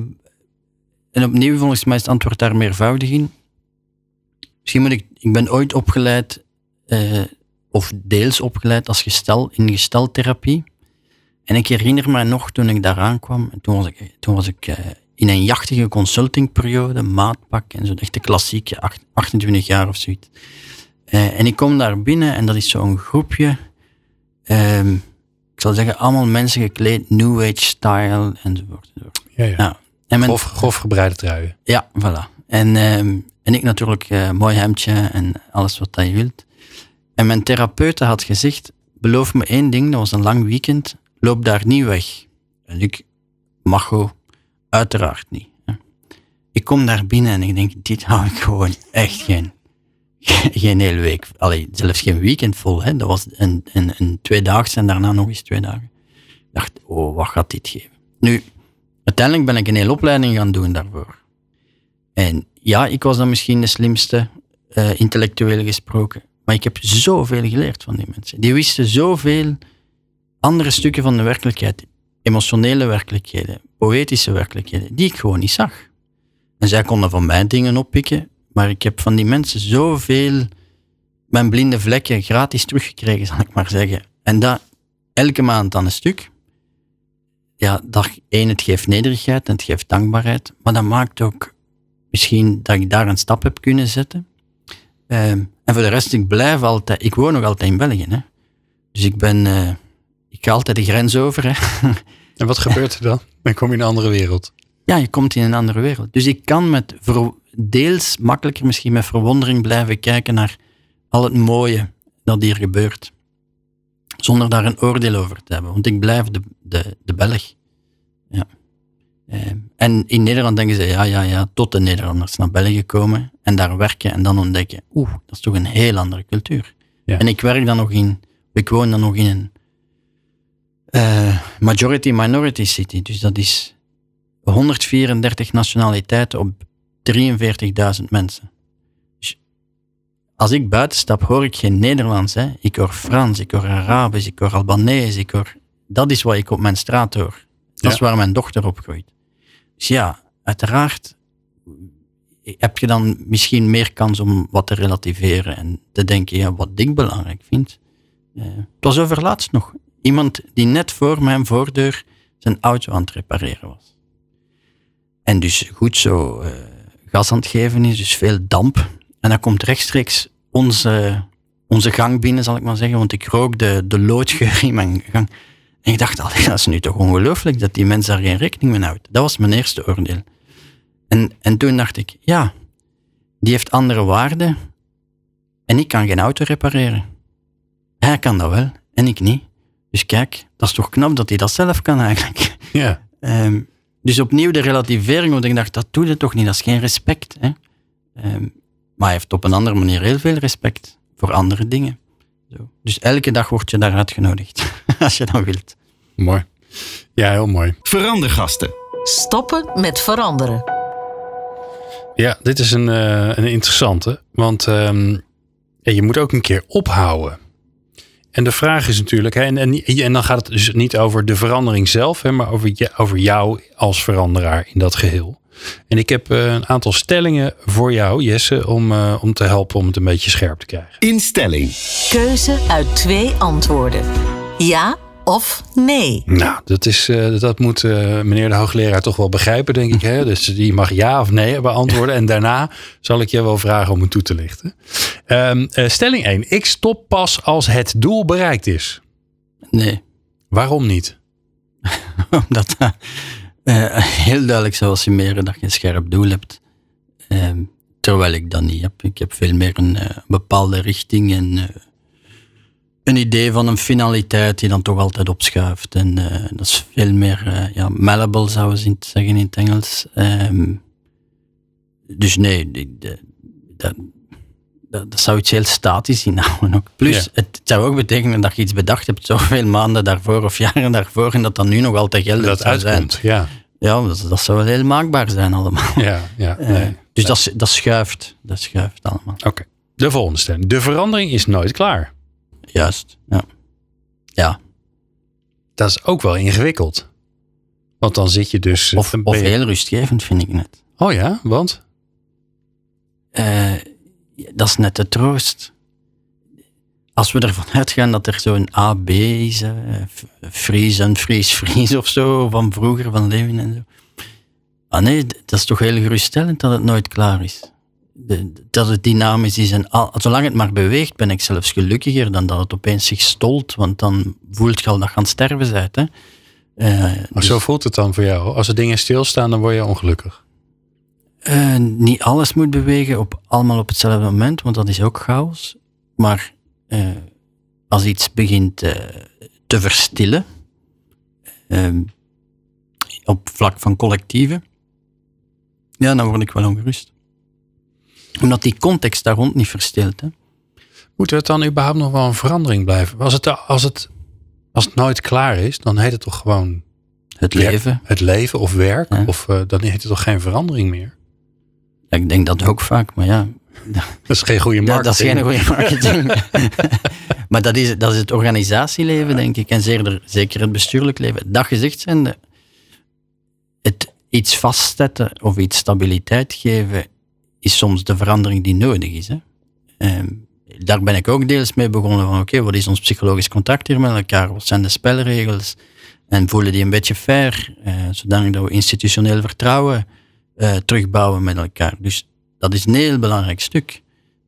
en opnieuw, volgens mij is het antwoord daar meervoudig in. Misschien moet ik, ik ben ooit opgeleid, uh, of deels opgeleid als gestel, in gesteltherapie. En ik herinner me nog toen ik daar aankwam, toen was ik, toen was ik uh, in een jachtige consultingperiode, maatpak en zo, echt de klassieke, 28 jaar of zoiets. Uh, en ik kom daar binnen en dat is zo'n groepje, um, ik zal zeggen, allemaal mensen gekleed, New Age style enzovoort. enzovoort. Ja, ja. Nou, en men, grof, grof gebreide truien. Ja, voilà. En, um, en ik natuurlijk uh, mooi hemdje en alles wat je wilt. En mijn therapeute had gezegd, beloof me één ding, dat was een lang weekend, loop daar niet weg. En ik, Macho, uiteraard niet. Ik kom daar binnen en ik denk, dit hou ik gewoon echt geen, geen hele week. Allee, zelfs geen weekend vol. Hè. Dat was een, een, een tweedaags en daarna nog eens twee dagen. Ik dacht, oh, wat gaat dit geven? Nu, uiteindelijk ben ik een hele opleiding gaan doen daarvoor. En ja, ik was dan misschien de slimste, uh, intellectueel gesproken. Maar ik heb zoveel geleerd van die mensen. Die wisten zoveel andere stukken van de werkelijkheid, emotionele werkelijkheden, poëtische werkelijkheden, die ik gewoon niet zag. En zij konden van mij dingen oppikken, maar ik heb van die mensen zoveel mijn blinde vlekken gratis teruggekregen, zal ik maar zeggen. En dat elke maand dan een stuk. Ja, dag één, het geeft nederigheid en het geeft dankbaarheid. Maar dat maakt ook misschien dat ik daar een stap heb kunnen zetten. Ehm, en voor de rest, ik blijf altijd, ik woon nog altijd in België. Hè. Dus ik ben, uh, ik ga altijd de grens over. Hè. En wat gebeurt er dan? Dan kom je in een andere wereld. Ja, je komt in een andere wereld. Dus ik kan met deels makkelijker misschien met verwondering blijven kijken naar al het mooie dat hier gebeurt. Zonder daar een oordeel over te hebben. Want ik blijf de, de, de Belg. Ja. Ehm, en in Nederland denken ze, ja, ja, ja, tot de Nederlanders naar België komen en daar werken en dan ontdekken, oeh, dat is toch een heel andere cultuur. Ja. En ik werk dan nog in, ik woon dan nog in een uh, majority-minority city. Dus dat is 134 nationaliteiten op 43.000 mensen. Dus als ik buiten stap, hoor ik geen Nederlands. Hè. Ik hoor Frans, ik hoor Arabisch, ik hoor Albanese. Ik hoor... Dat is wat ik op mijn straat hoor. Dat is waar mijn dochter opgroeit. Dus ja, uiteraard heb je dan misschien meer kans om wat te relativeren en te denken, ja, wat ik belangrijk vind. Uh, het was overlaatst nog iemand die net voor mijn voordeur zijn auto aan het repareren was. En dus goed zo uh, gas aan het geven is, dus veel damp. En dan komt rechtstreeks onze, onze gang binnen, zal ik maar zeggen, want ik rook de, de loodgeur in mijn gang. En ik dacht, allee, dat is nu toch ongelooflijk dat die mens daar geen rekening mee houdt. Dat was mijn eerste oordeel. En, en toen dacht ik, ja, die heeft andere waarden en ik kan geen auto repareren. Hij kan dat wel en ik niet. Dus kijk, dat is toch knap dat hij dat zelf kan eigenlijk. Ja. Um, dus opnieuw de relativering, want ik dacht, dat doet het toch niet, dat is geen respect. Hè? Um, maar hij heeft op een andere manier heel veel respect voor andere dingen. Zo. Dus elke dag word je daar uitgenodigd, als je dat wilt. Mooi. Ja, heel mooi. Verandergasten. Stoppen met veranderen. Ja, dit is een, uh, een interessante. Want um, je moet ook een keer ophouden. En de vraag is natuurlijk, hè, en, en, en dan gaat het dus niet over de verandering zelf, hè, maar over, je, over jou als veranderaar in dat geheel. En ik heb uh, een aantal stellingen voor jou, Jesse, om, uh, om te helpen om het een beetje scherp te krijgen. Instelling. Keuze uit twee antwoorden. Ja of nee? Nou, dat, is, uh, dat moet uh, meneer de hoogleraar toch wel begrijpen, denk ik. Hè? Dus die mag ja of nee beantwoorden. en daarna zal ik je wel vragen om het toe te lichten. Um, uh, stelling 1. Ik stop pas als het doel bereikt is. Nee. Waarom niet? Omdat heel duidelijk zou signaleren dat je een scherp doel hebt. Ehm, terwijl ik dat niet heb. Ik heb veel meer een bepaalde richting en een idee van een finaliteit die dan toch altijd opschuift. En uh, dat is veel meer uh, ja, malleable, zouden ze zeggen in het Engels. Um, dus nee, dat, dat, dat, zou iets heel statisch inhouden. Ook. Plus, ja. het zou ook betekenen dat je iets bedacht hebt zoveel maanden daarvoor of jaren daarvoor en dat dan nu nog altijd geldig dat zou uitkomt, zijn. Ja, ja dat, dat zou wel heel maakbaar zijn allemaal. Ja, ja, Uh, nee. dus dat, dat schuift. Dat schuift allemaal. Oké, okay. de volgende stelling. De verandering is nooit klaar. Juist, ja. Ja. Dat is ook wel ingewikkeld. Want dan zit je dus... Of, of heel rustgevend, vind ik net. Oh ja, want? Uh, dat is net de troost. Als we ervan uitgaan dat er zo'n A, B is, uh, Fries en Fries, Fries of zo, van vroeger, van Levin en zo. Ah nee, dat is toch heel geruststellend dat het nooit klaar is de, dat het dynamisch is. En al, zolang het maar beweegt, ben ik zelfs gelukkiger dan dat het opeens zich stolt. Want dan voelt je al dat je aan het sterven bent. Hè. Uh, maar dus, zo voelt het dan voor jou? Als er dingen stilstaan, dan word je ongelukkig? Uh, niet alles moet bewegen op, allemaal op hetzelfde moment, want dat is ook chaos. Maar uh, als iets begint te verstillen, op vlak van collectieven, ja, dan word ik wel ongerust omdat die context daar rond niet verstilt. Hè? Moet het dan überhaupt nog wel een verandering blijven? Als het, als het, als het nooit klaar is, dan heet het toch gewoon... Het leven. Het leven of werk. Ja. Of uh, dan heet het toch geen verandering meer? Ja, ik denk dat ook vaak, maar ja. Dat is geen goede marketing. dat is geen goede marketing. maar dat is, dat is het organisatieleven, denk ik. En zeker, zeker het bestuurlijk leven. Dat gezegd zijn, het iets vastzetten of iets stabiliteit geven is soms de verandering die nodig is. Hè. Um, daar ben ik ook deels mee begonnen van oké, wat is ons psychologisch contact hier met elkaar? Wat zijn de spelregels? En voelen die een beetje fair, uh, zodanig dat we institutioneel vertrouwen uh, terugbouwen met elkaar. Dus dat is een heel belangrijk stuk.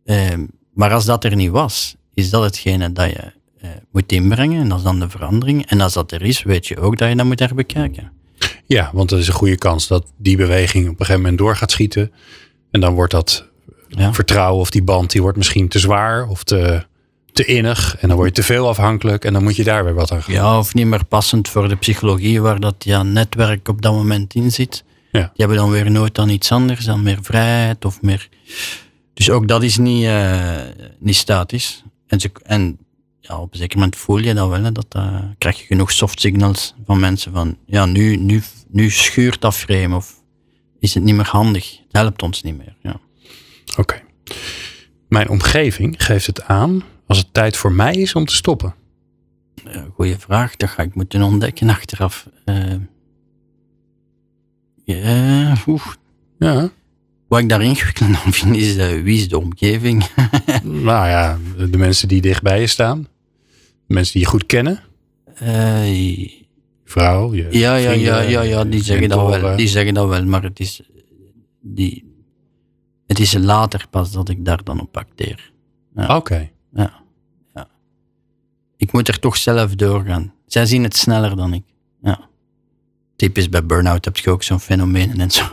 Ehm, maar als dat er niet was, is dat hetgene dat je uh, moet inbrengen. En dat is dan de verandering. En als dat er is, weet je ook dat je dat moet herbekijken. Ja, want er is een goede kans dat die beweging op een gegeven moment door gaat schieten. En dan wordt dat ja. vertrouwen of die band, die wordt misschien te zwaar of te, te innig. En dan word je te veel afhankelijk en dan moet je daar weer wat aan gaan. Ja, of niet meer passend voor de psychologie waar dat ja, netwerk op dat moment in zit. Ja. Die hebben dan weer nooit aan iets anders, dan meer vrijheid of meer... Dus ook dat is niet, uh, niet statisch. En, ze, en ja, op een zeker moment voel je dat wel. Hè, dat, uh, krijg je genoeg soft signals van mensen van ja, nu, nu, nu schuurt dat frame of is het niet meer handig. Het helpt ons niet meer. Ja. Oké. Mijn omgeving geeft het aan als het tijd voor mij is om te stoppen. Uh, goeie vraag, dat ga ik moeten ontdekken achteraf. Uh, ja, oeh. Ja. Wat ik daar ingewikkeld aan vind is uh, wie is de omgeving? nou ja, de mensen die dichtbij je staan. De mensen die je goed kennen. Uh, Vrouw, je ja, ja, ja, ja, ja, die zeggen dat wel. Die zeggen dat wel, maar het is, die, het is later pas dat ik daar dan op acteer. Ja. Oké. Ja. ja. Ik moet er toch zelf doorgaan. Zij zien het sneller dan ik. Ja. Typisch bij burn-out heb je ook zo'n fenomeen en zo.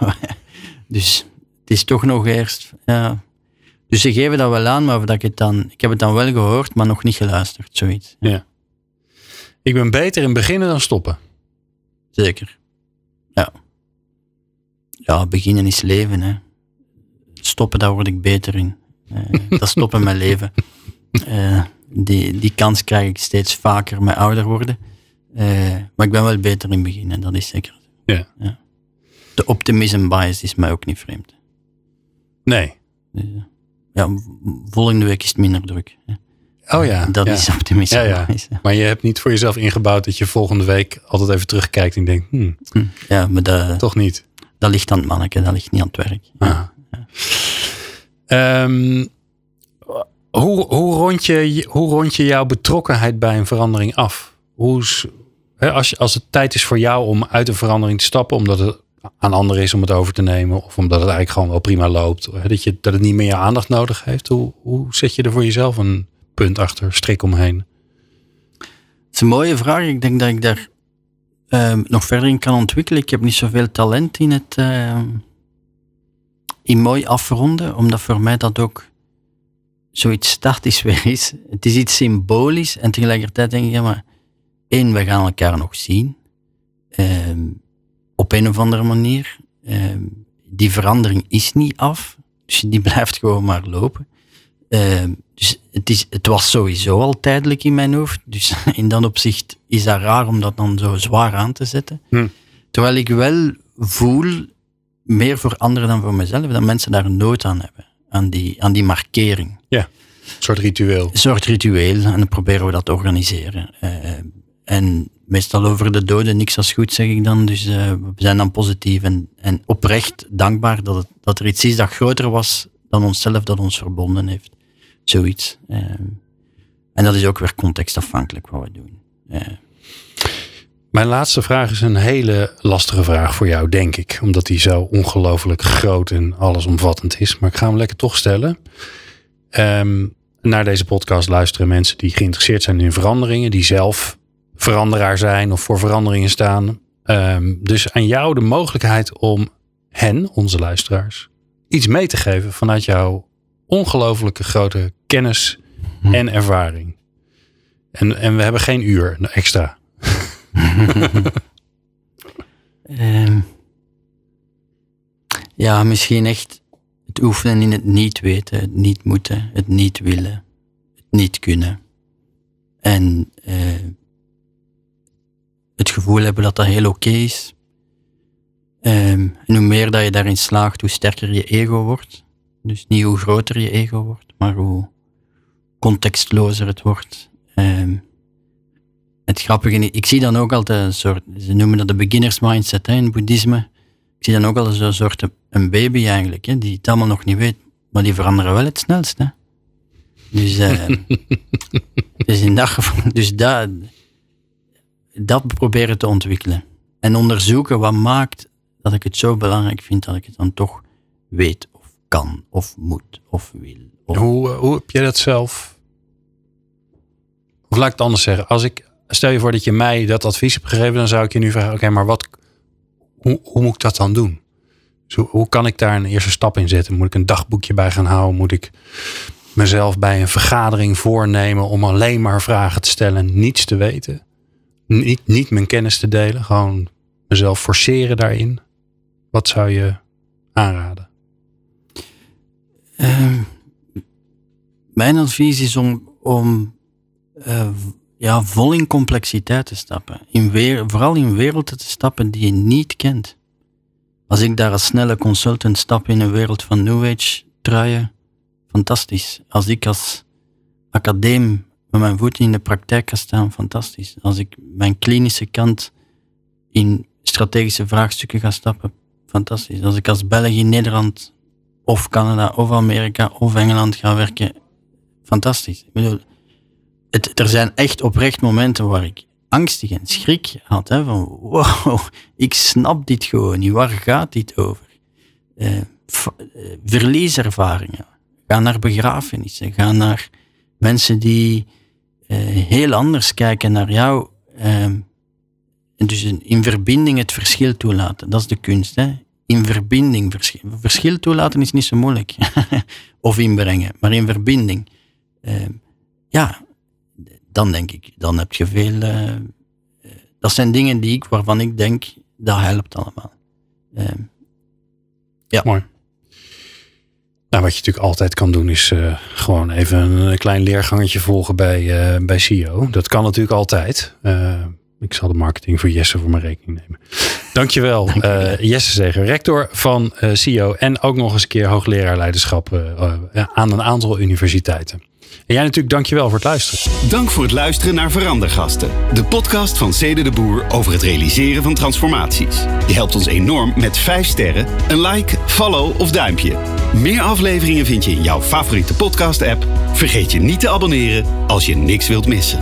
dus het is toch nog eerst. Ja. Dus ze geven dat wel aan, maar dat ik het dan. Ik heb het dan wel gehoord, maar nog niet geluisterd, zoiets. Ja. Ik ben beter in beginnen dan stoppen. Zeker. Ja. Ja, beginnen is leven, hè. Stoppen, daar word ik beter in. Uh, dat stoppen mijn leven. Uh, die, die kans krijg ik steeds vaker met ouder worden. Uh, maar ik ben wel beter in beginnen, dat is zeker. Ja. ja. De optimism bias is mij ook niet vreemd. Nee. Dus, ja, volgende week is het minder druk. Oh ja. Dat is optimisme. Ja, ja. Maar je hebt niet voor jezelf ingebouwd dat je volgende week altijd even terugkijkt en denkt, hmm, hm, ja, maar dat, toch niet. Dat ligt aan het manneke, dat ligt niet aan het werk. Ah. Um, hoe, hoe, rond je, hoe rond je jouw betrokkenheid bij een verandering af? Hoe, hè, als, als het tijd is voor jou om uit een verandering te stappen, omdat het aan anderen is om het over te nemen, of omdat het eigenlijk gewoon wel prima loopt, hè, dat, je, dat het niet meer je aandacht nodig heeft, hoe, hoe zet je er voor jezelf een punt achter, strik omheen? Het is een mooie vraag. Ik denk dat ik daar um, nog verder in kan ontwikkelen. Ik heb niet zoveel talent in het uh, in mooi afronden, omdat voor mij dat ook zoiets statisch weer is. Het is iets symbolisch en tegelijkertijd denk ik, ja maar één, we gaan elkaar nog zien. Um, op een of andere manier. Die verandering is niet af, dus die blijft gewoon maar lopen. Dus het, is, het was sowieso al tijdelijk in mijn hoofd. Dus in dat opzicht is dat raar om dat dan zo zwaar aan te zetten. Hm. Terwijl ik wel voel, meer voor anderen dan voor mezelf, dat mensen daar nood aan hebben. Aan die, aan die markering. Ja, een soort ritueel. Een soort ritueel. En dan proberen we dat te organiseren. Uh, en meestal over de doden niks als goed, zeg ik dan. Dus uh, we zijn dan positief en, en oprecht dankbaar dat, het, dat er iets is dat groter was dan onszelf, dat ons verbonden heeft. Zoiets. Uh, en dat is ook weer contextafhankelijk wat we doen. Uh. Mijn laatste vraag is een hele lastige vraag voor jou, denk ik. Omdat die zo ongelooflijk groot en allesomvattend is. Maar ik ga hem lekker toch stellen. Um, naar deze podcast luisteren mensen die geïnteresseerd zijn in veranderingen. Die zelf veranderaar zijn of voor veranderingen staan. Um, dus aan jou de mogelijkheid om hen, onze luisteraars, iets mee te geven vanuit jouw ongelooflijke grote kennis hm. en ervaring. En, en we hebben geen uur extra. um, ja, misschien echt het oefenen in het niet weten, het niet moeten, het niet willen, het niet kunnen. En uh, het gevoel hebben dat dat heel oké is. Um, en hoe meer dat je daarin slaagt, hoe sterker je ego wordt. Dus niet hoe groter je ego wordt, maar hoe contextlozer het wordt. Um, het grappige, ik zie dan ook altijd een soort, ze noemen dat de beginners mindset hè, in boeddhisme. Ik zie dan ook altijd zo'n soort een baby eigenlijk, hè, die het allemaal nog niet weet, maar die veranderen wel het snelst. Hè. Dus, uh, dus in dat geval, dus dat, dat proberen te ontwikkelen. En onderzoeken wat maakt dat ik het zo belangrijk vind dat ik het dan toch weet kan of moet of wil. Hoe, hoe heb je dat zelf? Of laat ik het anders zeggen. Als ik, stel je voor dat je mij dat advies hebt gegeven, dan zou ik je nu vragen: oké, maar wat, hoe, hoe moet ik dat dan doen? Dus hoe, kan ik daar een eerste stap in zetten? Moet ik een dagboekje bij gaan houden? Moet ik mezelf bij een vergadering voornemen om alleen maar vragen te stellen, niets te weten? Niet, niet mijn kennis te delen, gewoon mezelf forceren daarin. Wat zou je aanraden? Uh, mijn advies is om, om uh, ja, vol in complexiteit te stappen. In weer, vooral in werelden te stappen die je niet kent. Als ik daar als snelle consultant stap in een wereld van New Age truien, fantastisch. Als ik als acadeem met mijn voeten in de praktijk ga staan, fantastisch. Als ik mijn klinische kant in strategische vraagstukken ga stappen, fantastisch. Als ik als Belg in Nederland of Canada of Amerika of Engeland ga werken, fantastisch. Ik bedoel, het, er zijn echt oprecht momenten waar ik angstig en schrik had. Hè, van wow, ik snap dit gewoon niet. Waar gaat dit over? Uh, verlieservaringen. Ga naar begrafenissen. Ga naar mensen die uh, heel anders kijken naar jou. Uh, en dus in verbinding het verschil toelaten. Dat is de kunst. Hè? In verbinding verschil. Verschil toelaten is niet zo moeilijk. of inbrengen. Maar in verbinding. ja, dan denk ik, dan heb je veel. Uh, dat zijn dingen die ik, waarvan ik denk, dat helpt allemaal. Uh, ja. Mooi. Nou, wat je natuurlijk altijd kan doen, is uh, gewoon even een klein leergangetje volgen bij, bij CEO. Dat kan natuurlijk altijd. ik zal de marketing voor Jesse voor mijn rekening nemen. Dankjewel, Dankjewel. Jesse Zeger, rector van CEO en ook nog eens een keer hoogleraar leiderschap aan een aantal universiteiten. En jij natuurlijk dankjewel voor het luisteren. Dank voor het luisteren naar Verandergasten. De podcast van Cede de Boer over het realiseren van transformaties. Je helpt ons enorm met 5 sterren, een like, follow of duimpje. Meer afleveringen vind je in jouw favoriete podcast app. Vergeet je niet te abonneren als je niks wilt missen.